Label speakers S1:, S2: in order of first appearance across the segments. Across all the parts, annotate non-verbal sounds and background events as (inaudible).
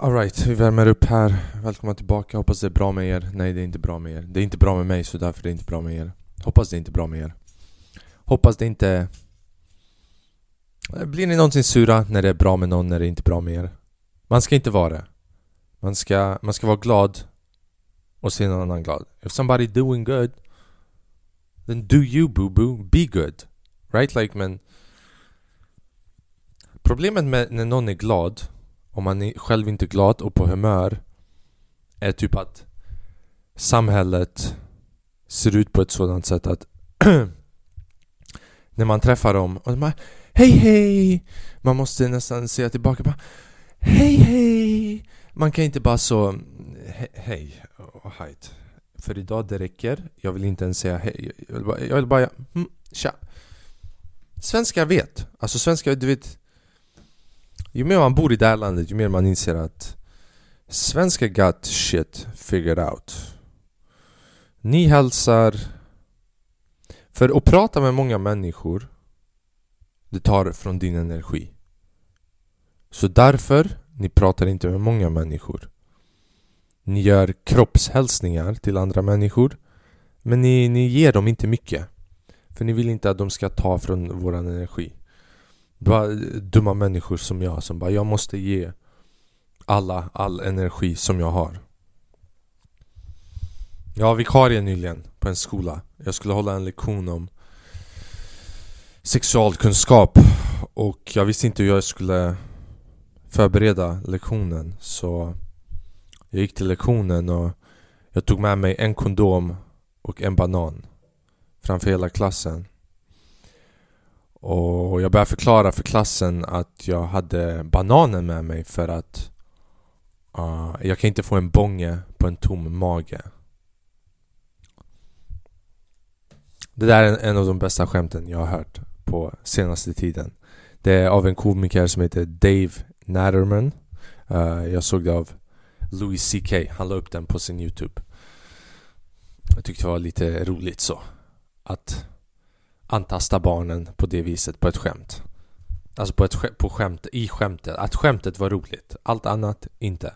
S1: Alright, vi värmer upp här. Välkomna tillbaka, hoppas det är bra med er. Nej, det är inte bra med er. Det är inte bra med mig, så därför är det inte bra med er. Hoppas det är inte bra med er. Hoppas det inte... Eh, blir ni någonsin sura när det är bra med någon, när det är inte är bra med er? Man ska inte vara det. Man ska, man ska vara glad och se någon annan glad. If somebody doing good Then do you boo boo, be good. Right? Like men Problemet med när någon är glad om man är själv inte är glad och på humör Är typ att Samhället Ser ut på ett sådant sätt att (clears throat) När man träffar dem och de bara Hej hej! Man måste nästan säga tillbaka bara Hej hej! Man kan inte bara så Hej och hejt. För idag det räcker. Jag vill inte ens säga hej. Jag vill bara, jag vill bara mm, tja. Svenskar vet. Alltså svenskar, du vet ju mer man bor i det här landet, ju mer man inser att Svenskar got shit figured out. Ni hälsar. För att prata med många människor Det tar från din energi. Så därför, ni pratar inte med många människor. Ni gör kroppshälsningar till andra människor Men ni, ni ger dem inte mycket. För ni vill inte att de ska ta från våran energi bara dumma människor som jag som bara jag måste ge alla all energi som jag har. Jag var vikarie nyligen på en skola. Jag skulle hålla en lektion om sexualkunskap och jag visste inte hur jag skulle förbereda lektionen så jag gick till lektionen och jag tog med mig en kondom och en banan framför hela klassen. Och jag började förklara för klassen att jag hade bananen med mig för att uh, jag kan inte få en bonge på en tom mage. Det där är en av de bästa skämten jag har hört på senaste tiden. Det är av en komiker som heter Dave Natterman. Uh, jag såg det av Louis CK. Han la upp den på sin Youtube. Jag tyckte det var lite roligt så. Att antasta barnen på det viset på ett skämt. Alltså på, ett, på skämt, i skämtet. Att skämtet var roligt. Allt annat inte.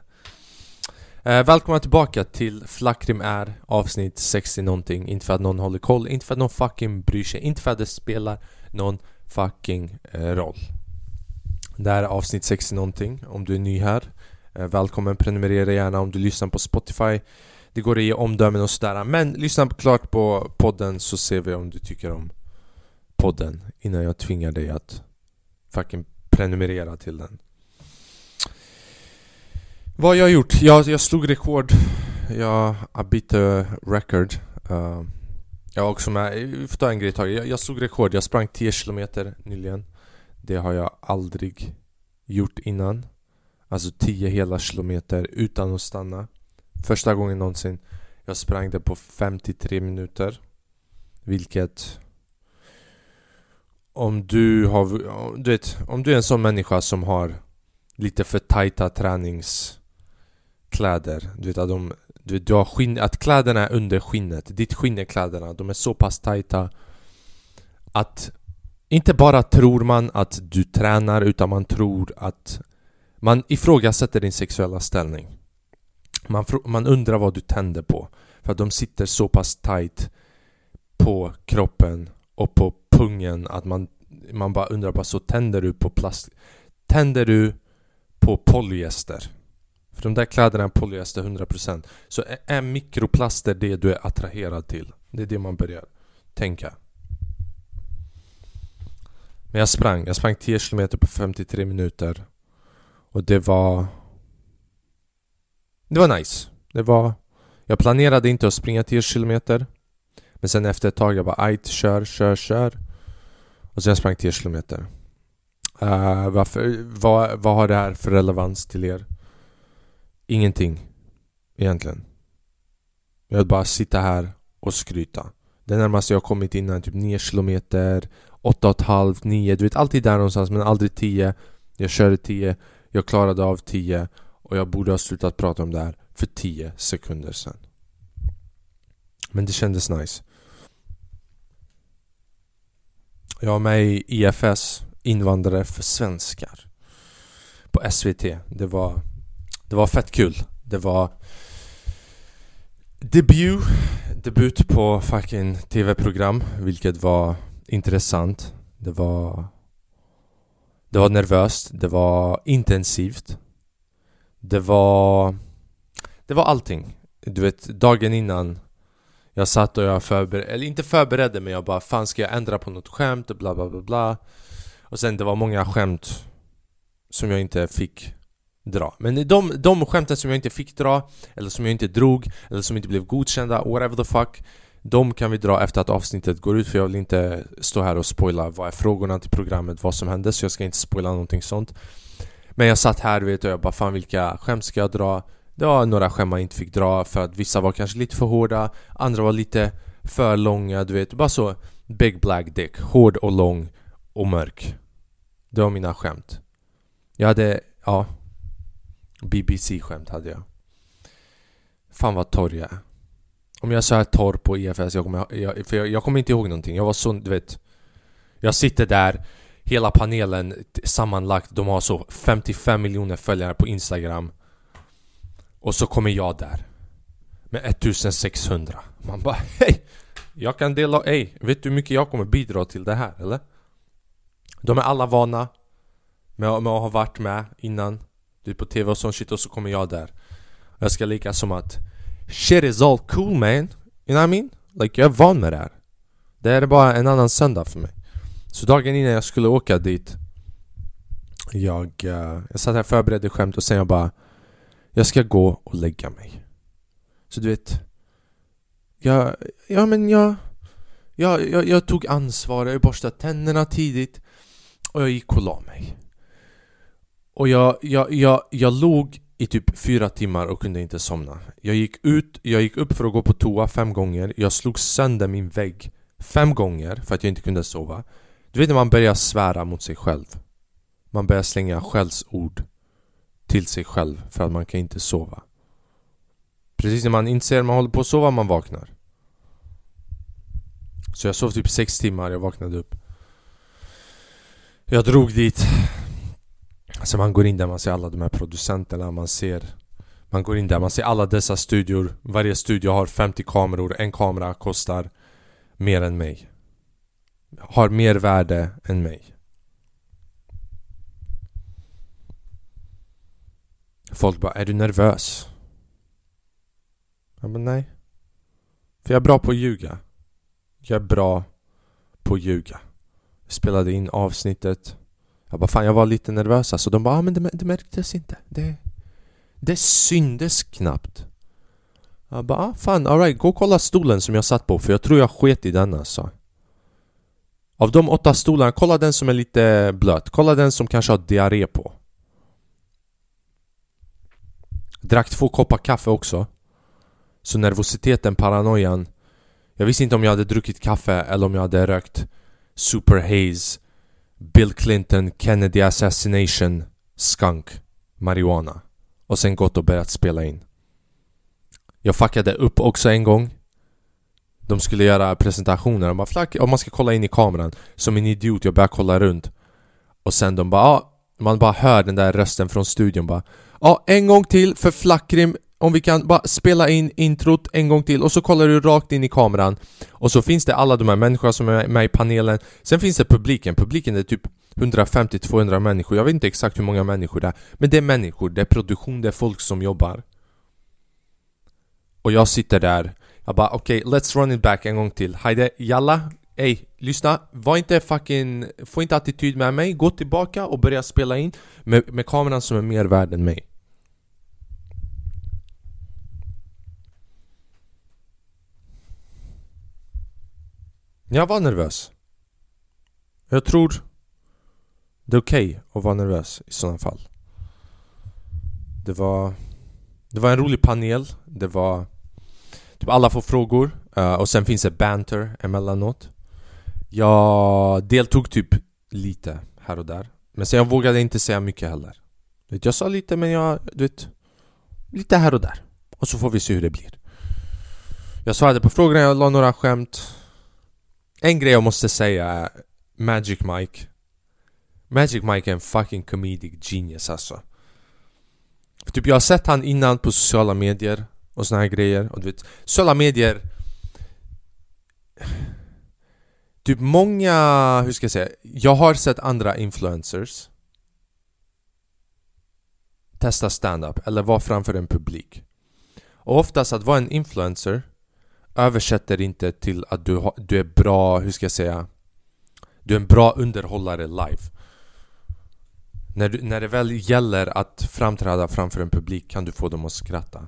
S1: Eh, välkomna tillbaka till Flackrim är avsnitt 60 någonting. Inte för att någon håller koll, inte för att någon fucking bryr sig, inte för att det spelar någon fucking eh, roll. Det här är avsnitt 60 någonting. Om du är ny här, eh, välkommen. Prenumerera gärna om du lyssnar på Spotify. Det går att ge omdömen och sådär. Men lyssna klart på podden så ser vi om du tycker om podden innan jag tvingar dig att fucking prenumerera till den. Vad jag har gjort? Jag, jag slog rekord. Jag bytte eh, record. Uh, jag har också med, vi får ta en grej tag. Jag, jag slog rekord. Jag sprang 10 kilometer nyligen. Det har jag aldrig gjort innan. Alltså 10 hela kilometer utan att stanna. Första gången någonsin. Jag sprang det på 53 minuter. Vilket om du har, du vet, om du är en sån människa som har lite för tajta träningskläder Du vet att de, du, vet, du har skinn, att kläderna är under skinnet, ditt skinn är kläderna, de är så pass tajta Att inte bara tror man att du tränar utan man tror att man ifrågasätter din sexuella ställning. Man, man undrar vad du tänder på För att de sitter så pass tight på kroppen och på pungen att man, man bara undrar bara så tänder du på plast Tänder du på polyester? För de där kläderna är polyester 100% Så är mikroplaster det du är attraherad till? Det är det man börjar tänka. Men jag sprang, jag sprang 10 km på 53 minuter. Och det var Det var nice. Det var Jag planerade inte att springa 10 km Men sen efter ett tag jag bara ajt, kör, kör, kör och sen sprang 10 kilometer. Uh, varför, vad, vad har det här för relevans till er? Ingenting. Egentligen. Jag vill bara sitta här och skryta. Det närmaste jag kommit innan typ 9 kilometer, 8,5, 9, du vet alltid där någonstans men aldrig 10. Jag körde 10, jag klarade av 10 och jag borde ha slutat prata om det här för 10 sekunder sedan. Men det kändes nice. Jag var med i IFS, Invandrare för svenskar På SVT Det var Det var fett kul. Det var debut, debut på fucking tv-program, vilket var intressant. Det var Det var nervöst, det var intensivt. Det var Det var allting. Du vet, dagen innan jag satt och jag förberedde, eller inte förberedde men jag bara Fan ska jag ändra på något skämt? Bla bla bla bla Och sen det var många skämt Som jag inte fick dra Men de, de skämten som jag inte fick dra Eller som jag inte drog Eller som inte blev godkända, whatever the fuck De kan vi dra efter att avsnittet går ut för jag vill inte stå här och spoila Vad är frågorna till programmet, vad som hände Så jag ska inte spoila någonting sånt Men jag satt här vet och jag bara Fan vilka skämt ska jag dra? Det var några skämt man inte fick dra för att vissa var kanske lite för hårda Andra var lite för långa, du vet. Bara så Big black dick, hård och lång och mörk. Det var mina skämt. Jag hade, ja BBC-skämt hade jag. Fan vad torr jag är. Om jag sa torr på EFS, jag kommer, jag, för jag, jag kommer inte ihåg någonting. Jag var så, du vet. Jag sitter där Hela panelen sammanlagt, de har så 55 miljoner följare på Instagram och så kommer jag där Med 1600 Man bara hej! Jag kan dela, hej! vet du hur mycket jag kommer bidra till det här eller? De är alla vana med, med att ha varit med innan Du på tv och sån shit och så kommer jag där Jag ska lika som att Shit is all cool man You know what I mean? Like jag är van med det här Det här är bara en annan söndag för mig Så dagen innan jag skulle åka dit Jag, uh, jag satt här och förberedde skämt och sen jag bara jag ska gå och lägga mig. Så du vet, jag, ja men jag, jag, jag, jag tog ansvar, jag borstade tänderna tidigt och jag gick och la mig. Och jag, jag, jag, jag låg i typ fyra timmar och kunde inte somna. Jag gick ut, jag gick upp för att gå på toa fem gånger. Jag slog sönder min vägg fem gånger för att jag inte kunde sova. Du vet när man börjar svära mot sig själv. Man börjar slänga skällsord till sig själv för att man kan inte sova. Precis när man inser att man håller på att sova, man vaknar. Så jag sov typ sex timmar, jag vaknade upp. Jag drog dit. Så man går in där, man ser alla de här producenterna, man ser Man går in där, man ser alla dessa studior Varje studio har 50 kameror, en kamera kostar mer än mig Har mer värde än mig Folk bara, är du nervös? Jag bara, nej. För jag är bra på att ljuga. Jag är bra på att ljuga. Jag spelade in avsnittet. Jag bara, fan jag var lite nervös alltså. De bara, ah, men det, det märktes inte. Det, det syndes knappt. Jag bara, ah, fan alright, gå och kolla stolen som jag satt på för jag tror jag sket i den alltså. Av de åtta stolarna, kolla den som är lite blöt. Kolla den som kanske har diarré på. Drack två koppar kaffe också. Så nervositeten, paranoian. Jag visste inte om jag hade druckit kaffe eller om jag hade rökt. Super Haze. Bill Clinton Kennedy Assassination. Skunk. Marijuana. Och sen gått och börjat spela in. Jag fuckade upp också en gång. De skulle göra presentationer, de bara flack, om man ska kolla in i kameran. Som en idiot, jag började kolla runt. Och sen de bara ah, Man bara hör den där rösten från studion bara Ja, en gång till för Flackrim om vi kan bara spela in introt en gång till och så kollar du rakt in i kameran. Och så finns det alla de här människorna som är med i panelen. Sen finns det publiken, publiken är typ 150-200 människor. Jag vet inte exakt hur många människor det är Men det är människor, det är produktion, det är folk som jobbar. Och jag sitter där. Jag bara okej, okay, let's run it back en gång till. Hajde, jalla. Ey, lyssna, var inte fucking... Få inte attityd med mig, gå tillbaka och börja spela in med, med kameran som är mer värd än mig. Jag var nervös. Jag tror det är okej okay att vara nervös i sådana fall. Det var, det var en rolig panel. Det var... Typ alla får frågor uh, och sen finns det banter emellanåt. Jag deltog typ lite här och där. Men sen jag vågade inte säga mycket heller. Jag sa lite men jag, du vet... Lite här och där. Och så får vi se hur det blir. Jag svarade på frågorna, jag la några skämt. En grej jag måste säga är Magic Mike Magic Mike är en fucking comedic genius alltså För typ jag har sett han innan på sociala medier och såna här grejer och du vet, sociala medier Typ många, hur ska jag säga, jag har sett andra influencers testa stand-up eller vara framför en publik. Och oftast att vara en influencer översätter inte till att du, har, du är bra, hur ska jag säga? Du är en bra underhållare live. När, du, när det väl gäller att framträda framför en publik kan du få dem att skratta.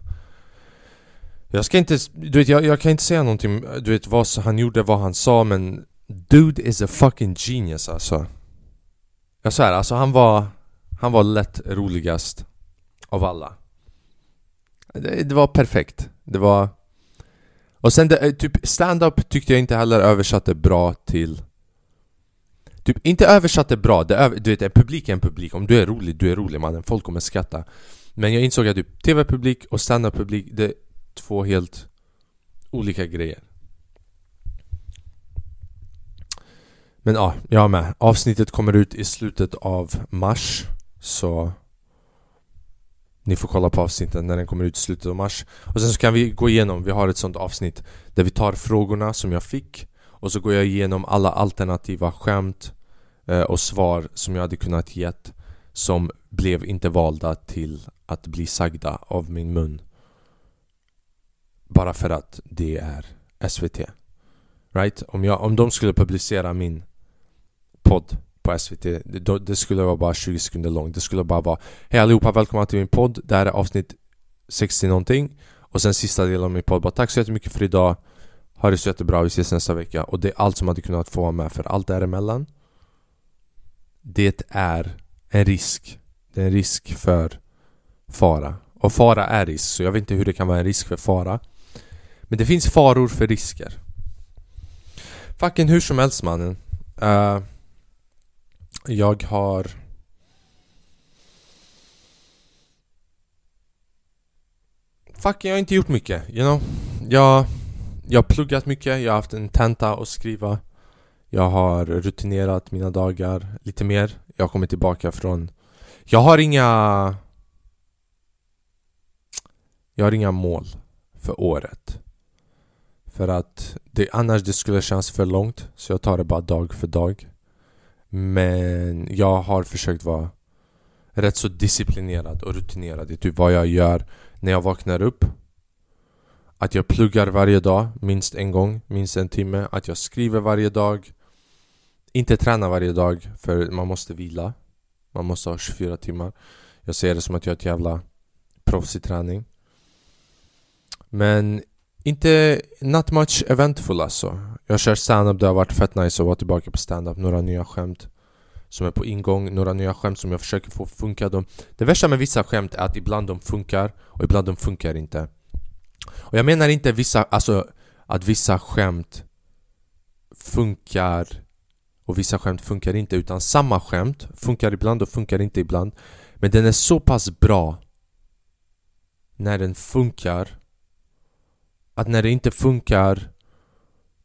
S1: Jag ska inte, du vet jag, jag kan inte säga någonting, du vet vad han gjorde, vad han sa men Dude is a fucking genius alltså. Jag svär, alltså han var Han var lätt roligast Av alla. Det, det var perfekt. Det var och sen det, eh, typ stand-up tyckte jag inte heller översatte bra till Typ inte översatte bra, det över, du vet en publik är en publik. Om du är rolig, du är rolig mannen, folk kommer skratta. Men jag insåg att typ TV-publik och stand-up-publik Det är två helt olika grejer. Men ja, jag med. Avsnittet kommer ut i slutet av mars Så ni får kolla på avsnittet när den kommer ut i slutet av mars. Och sen så kan vi gå igenom, vi har ett sånt avsnitt Där vi tar frågorna som jag fick Och så går jag igenom alla alternativa skämt eh, Och svar som jag hade kunnat gett Som blev inte valda till att bli sagda av min mun. Bara för att det är SVT Right? Om, jag, om de skulle publicera min podd på SVT det, det skulle vara bara 20 sekunder långt. Det skulle bara vara Hej allihopa, välkomna till min podd. Det här är avsnitt 60 någonting. Och sen sista delen av min podd. Bara Tack så jättemycket för idag. Ha det så jättebra, vi ses nästa vecka. Och det är allt som hade kunnat få vara med För allt däremellan Det är en risk. Det är en risk för fara. Och fara är risk Så jag vet inte hur det kan vara en risk för fara. Men det finns faror för risker. Fucking hur som helst mannen. Uh, jag har Fuck, jag har inte gjort mycket, you know? Jag, jag har pluggat mycket, jag har haft en tenta att skriva. Jag har rutinerat mina dagar lite mer. Jag har kommit tillbaka från Jag har inga Jag har inga mål för året. För att det, annars det skulle kännas för långt Så jag tar det bara dag för dag men jag har försökt vara rätt så disciplinerad och rutinerad i typ vad jag gör när jag vaknar upp. Att jag pluggar varje dag, minst en gång, minst en timme. Att jag skriver varje dag. Inte tränar varje dag, för man måste vila. Man måste ha 24 timmar. Jag ser det som att jag är ett jävla proffs i träning. Men inte not much eventful alltså. Jag kör stand-up, det har varit fett nice att vara tillbaka på stand-up. Några nya skämt som är på ingång, några nya skämt som jag försöker få funka. De, Det värsta med vissa skämt är att ibland de funkar och ibland de funkar inte. Och jag menar inte vissa, alltså att vissa skämt funkar och vissa skämt funkar inte utan samma skämt funkar ibland och funkar inte ibland. Men den är så pass bra när den funkar att när det inte funkar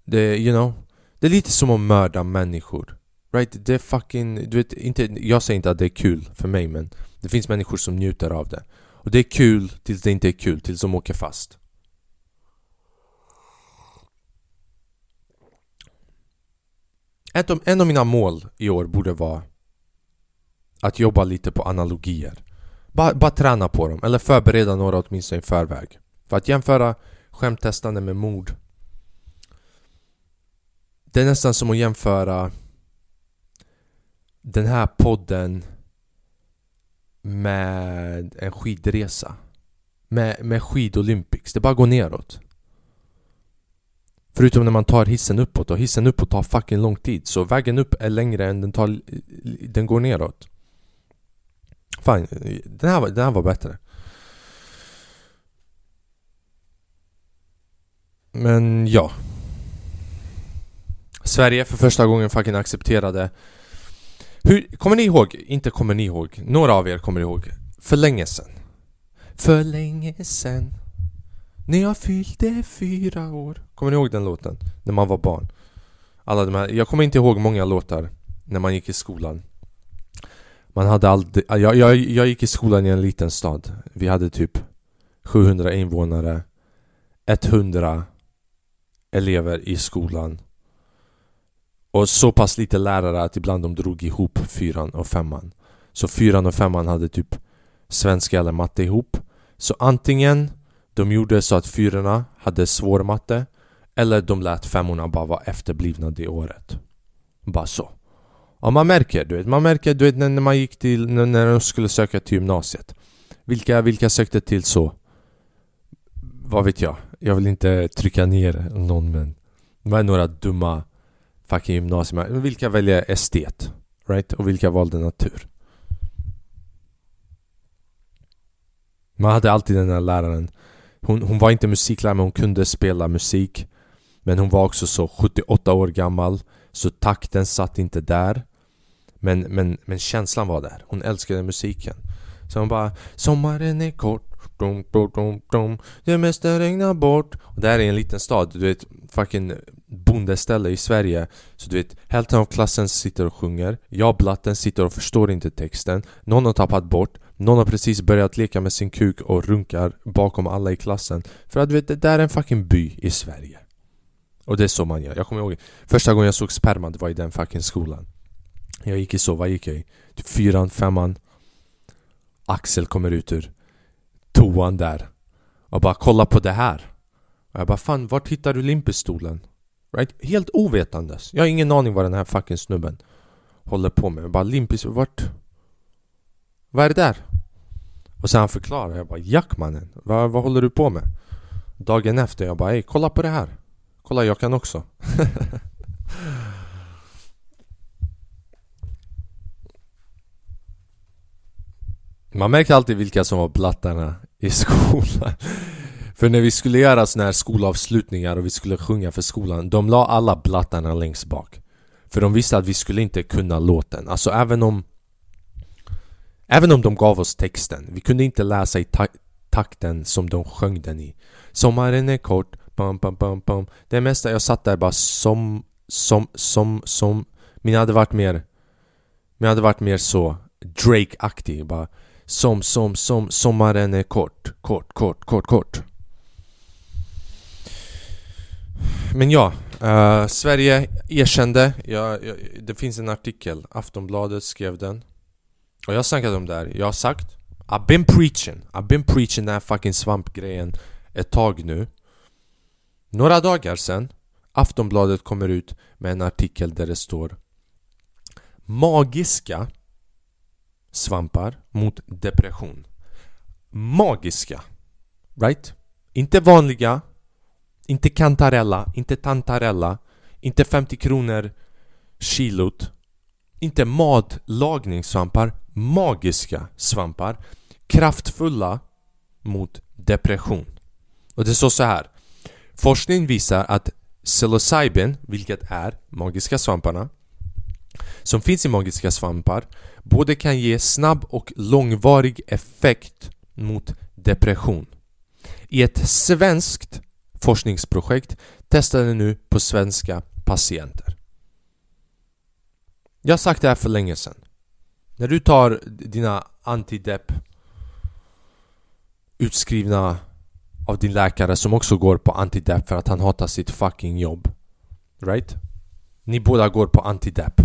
S1: det, you know Det är lite som att mörda människor Right? Det är fucking, du vet, inte, jag säger inte att det är kul för mig men Det finns människor som njuter av det. Och det är kul tills det inte är kul, tills de åker fast. Ett av, en av mina mål i år borde vara Att jobba lite på analogier. Bara, bara träna på dem, eller förbereda några åtminstone i förväg. För att jämföra skämttestande med mord. Det är nästan som att jämföra den här podden med en skidresa. Med, med skidolympics, det bara går neråt. Förutom när man tar hissen uppåt. Och hissen uppåt tar fucking lång tid. Så vägen upp är längre än den tar, den går neråt. Fan, den här, den här var bättre. Men ja Sverige för första gången fucking accepterade Hur, kommer ni ihåg? Inte kommer ni ihåg Några av er kommer ihåg För länge sen För länge sen När jag fyllde fyra år Kommer ni ihåg den låten? När man var barn Alla de här, jag kommer inte ihåg många låtar När man gick i skolan Man hade aldrig... Jag, jag, jag gick i skolan i en liten stad. Vi hade typ 700 invånare. 100 elever i skolan. Och så pass lite lärare att ibland de drog ihop fyran och femman. Så fyran och femman hade typ svenska eller matte ihop. Så antingen de gjorde så att fyrorna hade svår matte eller de lät femmorna bara vara efterblivna det året. Bara så. Ja, man märker, du vet. Man märker, du vet, när man gick till, när de skulle söka till gymnasiet. Vilka, vilka sökte till så? Vad vet jag? Jag vill inte trycka ner någon men... Det var några dumma fucking gymnasier. Vilka väljer estet? Right? Och vilka valde natur? Man hade alltid den här läraren hon, hon var inte musiklärare men hon kunde spela musik Men hon var också så 78 år gammal Så takten satt inte där Men, men, men känslan var där Hon älskade musiken Så hon bara Sommaren är kort dum, dum, dum, dum. Det mesta regnar bort. Och Det här är en liten stad, du vet fucking bondeställe i Sverige. Så du vet, hälften av klassen sitter och sjunger. Jag blatten sitter och förstår inte texten. Någon har tappat bort. Någon har precis börjat leka med sin kuk och runkar bakom alla i klassen. För att du vet, det där är en fucking by i Sverige. Och det är så man gör, jag kommer ihåg Första gången jag såg sperma, det var i den fucking skolan. Jag gick i så, vad gick jag i? Typ fyran, femman. Axel kommer ut ur toan där Och bara kolla på det här Och jag bara fan, vart hittar du limpistolen? Right? Helt ovetandes Jag har ingen aning vad den här fucking snubben Håller på med, jag bara limpis, vart? Vad är det där? Och sen han förklarar, jag bara Jack mannen, vad, vad håller du på med? Dagen efter, jag bara ey kolla på det här Kolla jag kan också (laughs) Man märker alltid vilka som var blattarna i skolan För när vi skulle göra såna här skolavslutningar och vi skulle sjunga för skolan De la alla blattarna längst bak För de visste att vi skulle inte kunna låten Alltså även om Även om de gav oss texten, vi kunde inte läsa i ta takten som de sjöng den i. Sommaren är kort, bam, bam, bam, bam. Det mesta jag satt där bara som, som, som, som. Min hade varit mer, min hade varit mer så Drake-aktig. Bara som, som, som, sommaren är kort, kort, kort, kort, kort. Men ja, uh, Sverige erkände, ja, ja, det finns en artikel, Aftonbladet skrev den. Och jag har snackat om det här, jag har sagt I've been preaching, I've been preaching den här fucking svampgrejen ett tag nu. Några dagar sen Aftonbladet kommer ut med en artikel där det står Magiska svampar mot depression Magiska Right? Inte vanliga Inte kantarella, inte tantarella Inte 50 kronor kilot Inte matlagningssvampar magiska svampar kraftfulla mot depression. Och det står så här. Forskning visar att psilocybin, vilket är magiska svamparna, som finns i magiska svampar, både kan ge snabb och långvarig effekt mot depression. I ett svenskt forskningsprojekt testade nu på svenska patienter. Jag har sagt det här för länge sedan. När du tar dina antidepp utskrivna av din läkare som också går på antidepp för att han hatar sitt fucking jobb. Right? Ni båda går på antidepp.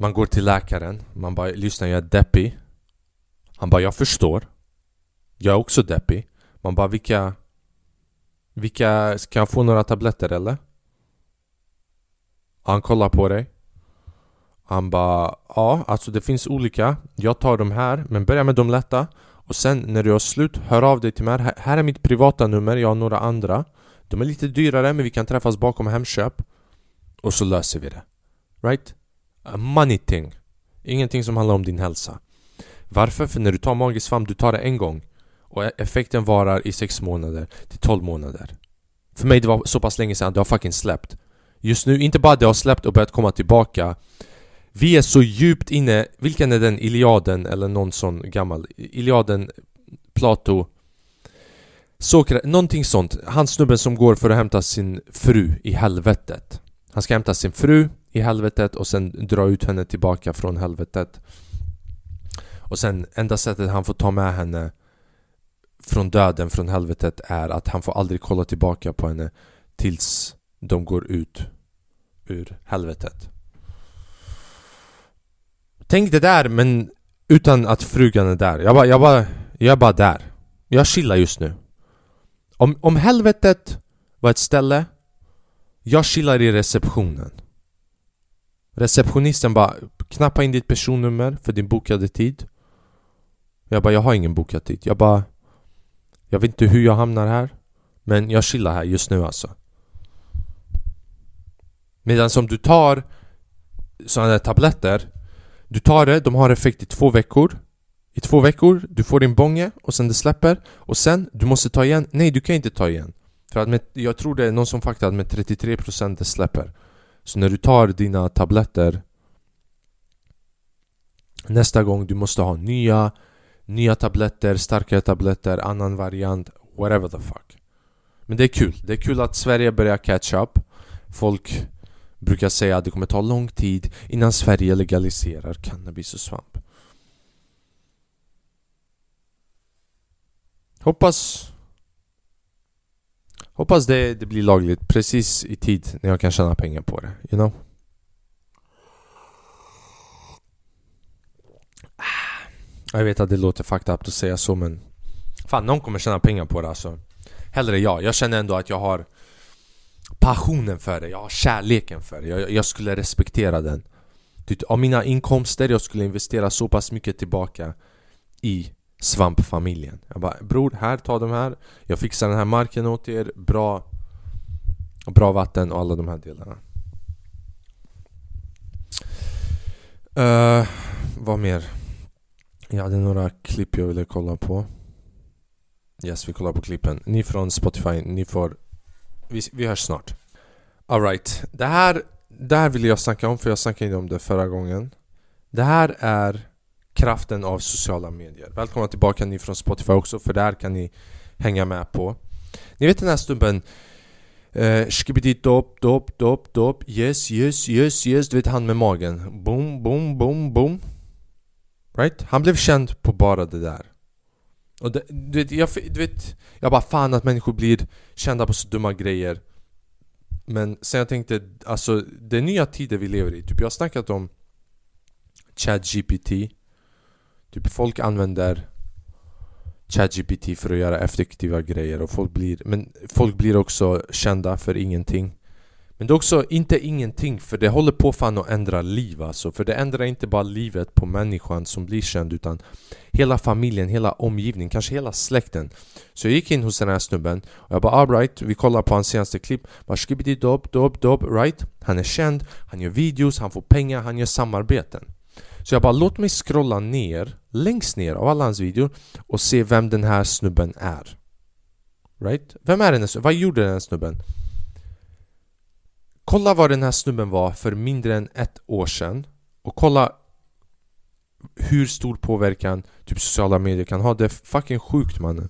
S1: Man går till läkaren, man bara lyssna, jag är deppig. Han bara jag förstår. Jag är också deppig. Man bara vilka... Vilka... Ska jag få några tabletter eller? Han kollar på dig. Han bara Ja, alltså det finns olika Jag tar de här, men börja med de lätta Och sen när du har slut, hör av dig till mig här är mitt privata nummer, jag har några andra De är lite dyrare men vi kan träffas bakom Hemköp Och så löser vi det Right? A money thing Ingenting som handlar om din hälsa Varför? För när du tar magisk svamp, du tar det en gång Och e- effekten varar i 6 månader till 12 månader För mig det var så pass länge sedan, det har fucking släppt Just nu, inte bara det har släppt och börjat komma tillbaka vi är så djupt inne, vilken är den? Iliaden eller någon sån gammal? Iliaden, Plato Sokrat, någonting sånt. Han snubben som går för att hämta sin fru i helvetet han ska hämta sin fru i helvetet och sen dra ut henne tillbaka från helvetet. Och sen enda sättet han får ta med henne från döden, från helvetet är att han får aldrig kolla tillbaka på henne tills de går ut ur helvetet. Tänk det där men utan att frugan är där. Jag bara, jag bara, jag är bara där. Jag chillar just nu. Om, om helvetet var ett ställe, jag chillar i receptionen. Receptionisten bara knappa in ditt personnummer för din bokade tid. Jag bara, jag har ingen bokad tid. Jag bara, jag vet inte hur jag hamnar här. Men jag chillar här just nu alltså. Medan om du tar sådana där tabletter Du tar det, de har effekt i två veckor I två veckor, du får din bånge och sen det släpper Och sen, du måste ta igen Nej, du kan inte ta igen för att med, jag tror det är någon som faktiskt med 33% det släpper. Så när du tar dina tabletter Nästa gång du måste ha nya Nya tabletter, starkare tabletter, annan variant Whatever the fuck. Men det är kul, det är kul att Sverige börjar catch up. Folk brukar säga att det kommer ta lång tid innan Sverige legaliserar cannabis och svamp. Hoppas Hoppas det, det blir lagligt precis i tid när jag kan tjäna pengar på det, you know? Ah, jag vet att det låter fucked up att säga så men Fan, någon kommer tjäna pengar på det alltså. Hellre jag, jag känner ändå att jag har passionen för det, jag har kärleken för det. Jag, jag skulle respektera den. Av mina inkomster, jag skulle investera så pass mycket tillbaka i svampfamiljen. Jag bara bror, här, ta de här. Jag fixar den här marken åt er, bra Bra vatten och alla de här delarna. Uh, Vad mer? Jag hade några klipp jag ville kolla på. Yes, vi kollar på klippen. Ni från Spotify, ni får vi, vi hörs snart. Alright, det här, det här vill jag snacka om för jag snackade inte om det förra gången. Det här är kraften av sociala medier. Välkomna tillbaka ni från Spotify också för där kan ni hänga med på. Ni vet den här stubben eh, Skibidi dop dop dop dop Yes yes yes yes Du vet han med magen Boom boom boom boom Right? Han blev känd på bara det där och det, du, vet, jag, du vet, jag bara fan att människor blir kända på så dumma grejer Men sen jag tänkte, alltså det är nya tider vi lever i Typ jag har snackat om ChatGPT Typ folk använder ChatGPT för att göra effektiva grejer och folk blir Men folk blir också kända för ingenting. Men det är också inte ingenting för det håller på fan att ändra liv alltså. För det ändrar inte bara livet på människan som blir känd utan Hela familjen, hela omgivningen, kanske hela släkten. Så jag gick in hos den här snubben och jag bara ah, alright, vi kollar på hans senaste klipp. Bara dob, dob, dob, right? Han är känd, han gör videos, han får pengar, han gör samarbeten. Så jag bara låt mig scrolla ner, längst ner av alla hans videor och se vem den här snubben är Right? Vem är den här snubben? Vad gjorde den här snubben? Kolla vad den här snubben var för mindre än ett år sedan och kolla hur stor påverkan typ sociala medier kan ha. Det är fucking sjukt mannen.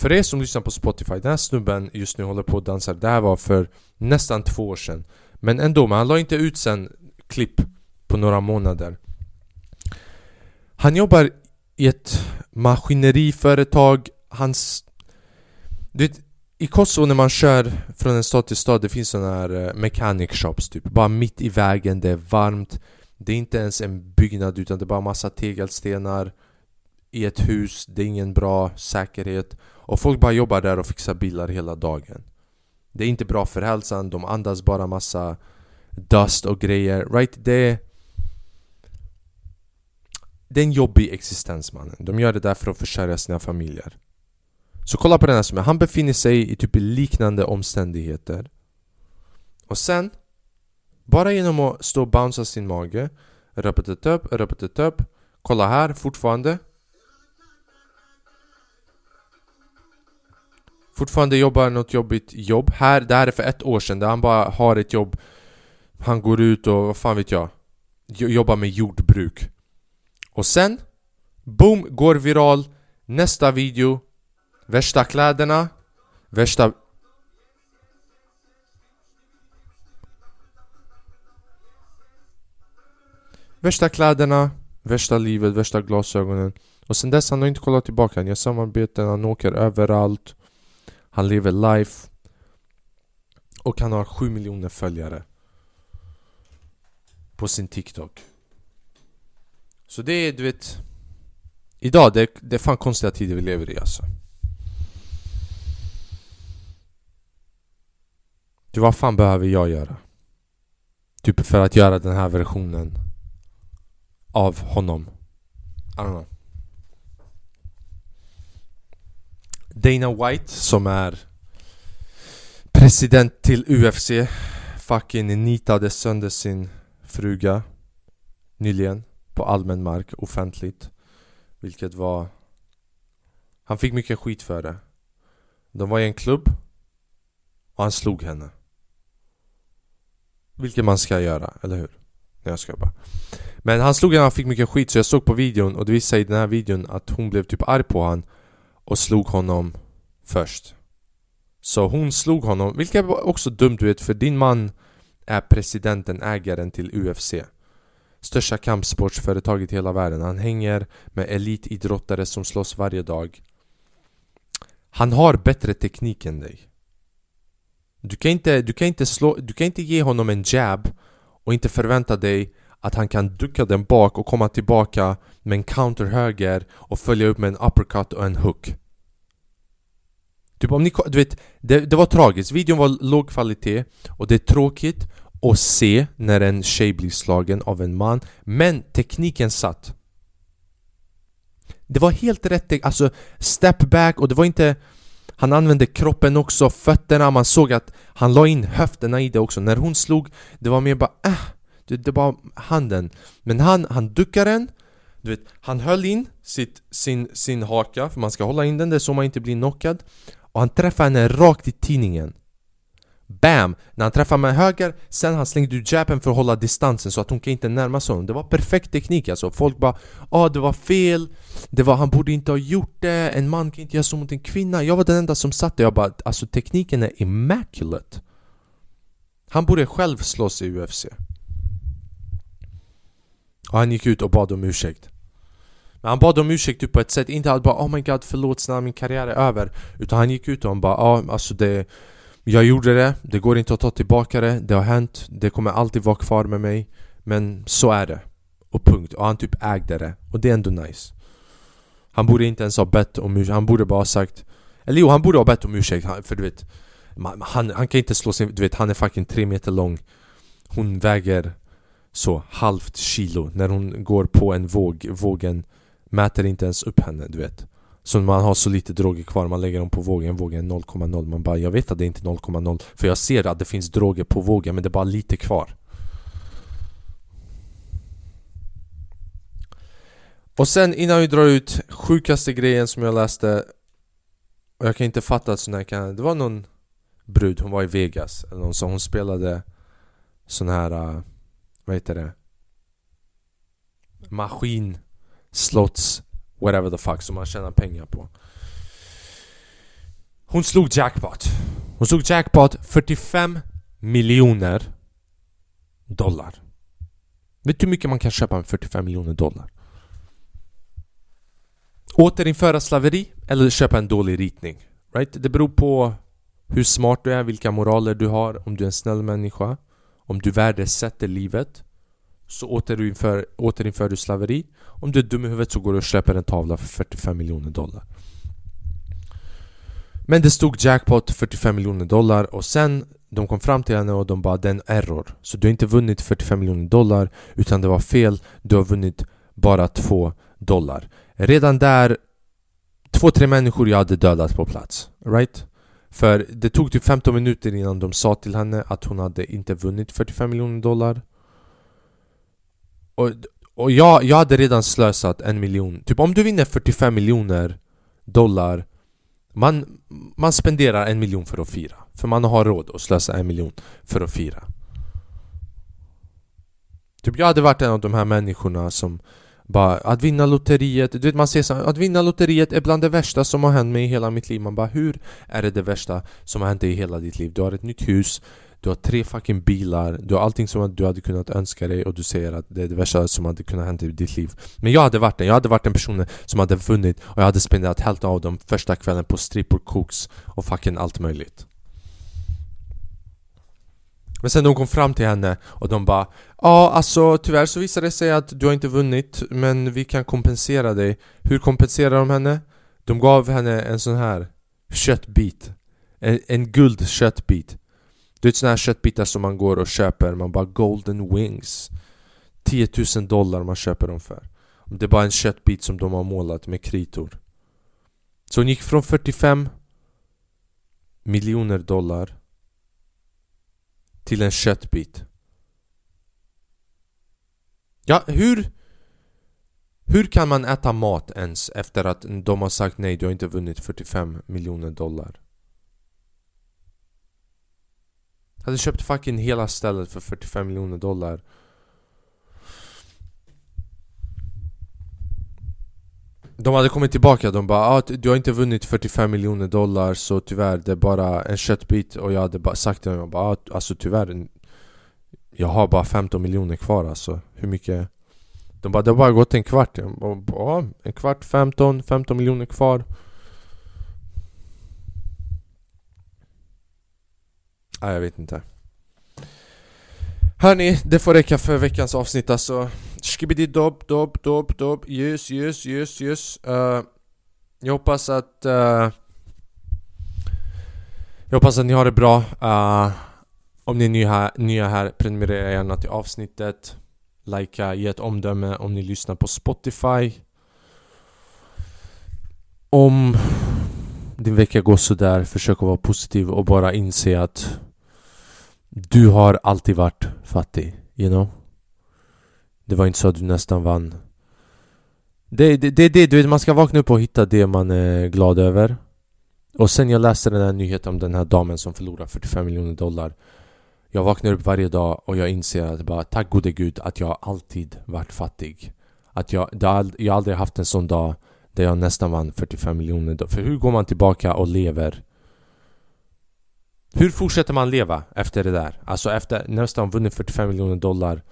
S1: För er som lyssnar på Spotify, den här snubben just nu håller på och dansar Det här var för nästan två år sedan. Men ändå, men han la inte ut sen klipp på några månader. Han jobbar i ett maskineriföretag Hans... Du vet, i Kosovo när man kör från en stad till stad Det finns sådana här eh, mechanic shops typ. Bara mitt i vägen, det är varmt. Det är inte ens en byggnad utan det är bara massa tegelstenar. I ett hus, det är ingen bra säkerhet Och folk bara jobbar där och fixar bilar hela dagen Det är inte bra för hälsan, de andas bara massa dust och grejer Right? Det det är en jobbig existens mannen. De gör det där för att försörja sina familjer. Så kolla på den här som han befinner sig i typ liknande omständigheter. Och sen, bara genom att stå och bouncea sin mage, Röpetetöp, upp, upp, kolla här fortfarande. Fortfarande jobbar något jobbigt jobb. Här, det här är för ett år sedan, där han bara har ett jobb. Han går ut och vad fan vet jag, jobbar med jordbruk. Och sen Boom, går viral. Nästa video. Värsta kläderna. Värsta... Värsta kläderna, värsta livet, värsta glasögonen. Och sen dess han har inte kollat tillbaka. Han gör samarbeten, han åker överallt. Han lever life. Och han har 7 miljoner följare. På sin TikTok. Så det är, du vet... Idag, det, det är fan konstiga tider vi lever i alltså. Du, vad fan behöver jag göra? Typ för att göra den här versionen av honom. I don't know. Dana White som är president till UFC fucking nitade sönder sin fruga nyligen på allmän mark offentligt. Vilket var... Han fick mycket skit för det. De var i en klubb och han slog henne. Vilket man ska göra, eller hur? Nej jag ska bara. Men han slog henne och fick mycket skit så jag såg på videon och det visade sig i den här videon att hon blev typ arg på honom och slog honom först. Så hon slog honom, vilket var också dumt du vet för din man är presidenten, ägaren till UFC. Största kampsportsföretaget i hela världen. Han hänger med elitidrottare som slåss varje dag. Han har bättre teknik än dig. Du kan inte, du kan inte, slå, du kan inte ge honom en jab och inte förvänta dig att han kan ducka den bak och komma tillbaka med en counter höger och följa upp med en uppercut och en hook. Typ om ni, du vet, det, det var tragiskt. Videon var låg kvalitet och det är tråkigt att se när en tjej blir slagen av en man. Men tekniken satt. Det var helt rätt, alltså step back och det var inte... Han använde kroppen också, fötterna, man såg att han la in höfterna i det också. När hon slog, det var mer bara äh, det, det var handen. Men han, han duckade den, du vet, han höll in sitt, sin, sin haka, för man ska hålla in den, det är så man inte blir knockad. Och han träffade henne rakt i tidningen. Bam! När han träffade med höger, sen han slängde ut jappen för att hålla distansen så att hon kan inte närma sig honom. Det var perfekt teknik alltså. Folk bara ah det var fel, det var, han borde inte ha gjort det, en man kan inte göra så mot en kvinna. Jag var den enda som satt där jag bara alltså tekniken är immaculate. Han borde själv slåss i UFC. Och han gick ut och bad om ursäkt. Men han bad om ursäkt typ på ett sätt, inte att bara oh my god förlåt snälla min karriär är över. Utan han gick ut och han bara ja ah, alltså det Jag gjorde det, det går inte att ta tillbaka det, det har hänt, det kommer alltid vara kvar med mig Men så är det. Och punkt, och han typ ägde det. Och det är ändå nice. Han borde inte ens ha bett om ursäkt, han borde bara ha sagt Eller jo, han borde ha bett om ursäkt. För du vet han, han kan inte slå sin, du vet han är fucking tre meter lång. Hon väger så halvt kilo när hon går på en våg, vågen mäter inte ens upp henne, du vet. Så man har så lite droger kvar, man lägger dem på vågen, vågen är 0,0 Man bara, jag vet att det inte är 0,0 För jag ser att det finns droger på vågen men det är bara lite kvar Och sen innan vi drar ut, sjukaste grejen som jag läste Och jag kan inte fatta att sån här kan... Det var någon brud, hon var i Vegas eller någon, så hon spelade sån här, uh, vad heter det? Maskin slots, whatever the fuck som man tjänar pengar på. Hon slog jackpot. Hon slog jackpot 45 miljoner dollar. Vet du hur mycket man kan köpa med 45 miljoner dollar? Återinföra slaveri eller köpa en dålig ritning. Right? Det beror på hur smart du är, vilka moraler du har, om du är en snäll människa, om du värdesätter livet så återinför, återinför du slaveri. Om du är dum i huvudet så går du och köper en tavla för 45 miljoner dollar. Men det stod jackpot 45 miljoner dollar och sen de kom fram till henne och de bara den error. Så du har inte vunnit 45 miljoner dollar utan det var fel. Du har vunnit bara 2 dollar. Redan där, två, tre människor jag hade dödat på plats. Right? För det tog typ 15 minuter innan de sa till henne att hon hade inte vunnit 45 miljoner dollar. Och, och jag, jag hade redan slösat en miljon. Typ om du vinner 45 miljoner dollar man, man spenderar en miljon för att fira. För man har råd att slösa en miljon för att fira. Typ jag hade varit en av de här människorna som bara att vinna lotteriet, du vet man säger så att vinna lotteriet är bland det värsta som har hänt mig i hela mitt liv. Man bara hur är det det värsta som har hänt dig i hela ditt liv? Du har ett nytt hus du har tre fucking bilar, du har allting som du hade kunnat önska dig och du säger att det är det värsta som hade kunnat hända i ditt liv. Men jag hade varit den, jag hade varit den personen som hade vunnit och jag hade spenderat hälften av dem första kvällen på strippor, koks och fucking allt möjligt men sen de kom fram till henne och de bara Ja alltså tyvärr så visade det sig att du har inte vunnit men vi kan kompensera dig. Hur kompenserar de henne? De gav henne en sån här köttbit. En, en guld köttbit Du vet såna här köttbitar som man går och köper, man bara golden wings. 10 000 dollar man köper dem för. Det är bara en köttbit som de har målat med kritor. Så hon gick från 45 miljoner dollar till en köttbit. Ja, hur... Hur kan man äta mat ens efter att de har sagt nej, du har inte vunnit 45 miljoner dollar? Jag hade köpt fucking hela stället för 45 miljoner dollar De hade kommit tillbaka, de bara ah, du har inte vunnit 45 miljoner dollar så tyvärr det är bara en köttbit. Och jag hade bara sagt till dem bara, ah, alltså tyvärr Jag har bara 15 miljoner kvar alltså, hur mycket? De bara det har bara gått en kvart, ja, ah, en kvart, 15, 15 miljoner kvar. Ah, jag vet inte. Hörni, det får räcka för veckans avsnitt alltså. Skibidi dob, dob, dob, dob. Yes, yes, yes, yes. Uh, Jag hoppas att uh, Jag hoppas att ni har det bra. Uh, Om ni är nya här, nya här prenumerera gärna till avsnittet. Likea, ge ett omdöme om ni lyssnar på Spotify. Om din vecka går sådär, försök att vara positiv och bara inse att du har alltid varit fattig, you know? Det var inte så att du nästan vann. Det är det, det, det, du vet, man ska vakna upp och hitta det man är glad över. Och sen jag läste den här nyheten om den här damen som förlorar 45 miljoner dollar. Jag vaknar upp varje dag och jag inser att bara tack gode gud att jag alltid varit fattig. Att jag, jag aldrig haft en sån dag där jag nästan vann 45 miljoner dollar För hur går man tillbaka och lever? Hur fortsätter man leva efter det där? Alltså efter nästan vunnit 45 miljoner dollar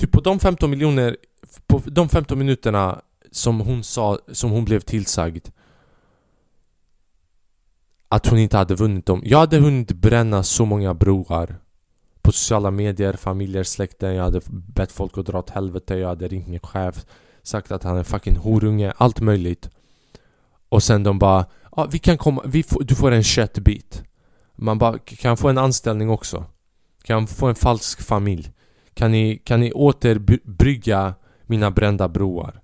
S1: Typ på de 15 miljoner På de 15 minuterna som hon sa, som hon blev tillsagd. Att hon inte hade vunnit dem. Jag hade hunnit bränna så många broar. På sociala medier, familjer, släkten. Jag hade bett folk att dra åt helvete. Jag hade ringt min chef. Sagt att han är fucking horunge, allt möjligt. Och sen de bara ah, vi kan komma, vi får, du får en köttbit. Man bara, kan jag få en anställning också? Kan jag få en falsk familj? Kan ni, kan ni återbrygga mina brända broar?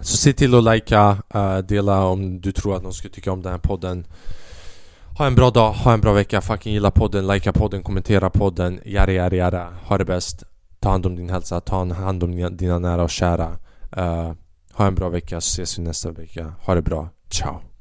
S1: Så se till att likea, uh, eh, dela om du tror att någon skulle tycka om den här podden. Ha en bra dag, ha en bra vecka, fucking gilla podden, likea podden, kommentera podden, jari jari jari. Ha det bäst, ta hand om din hälsa, ta hand om dina nära och kära. Uh, Ha en bra vecka, så ses vi nästa vecka, ha det bra, ciao.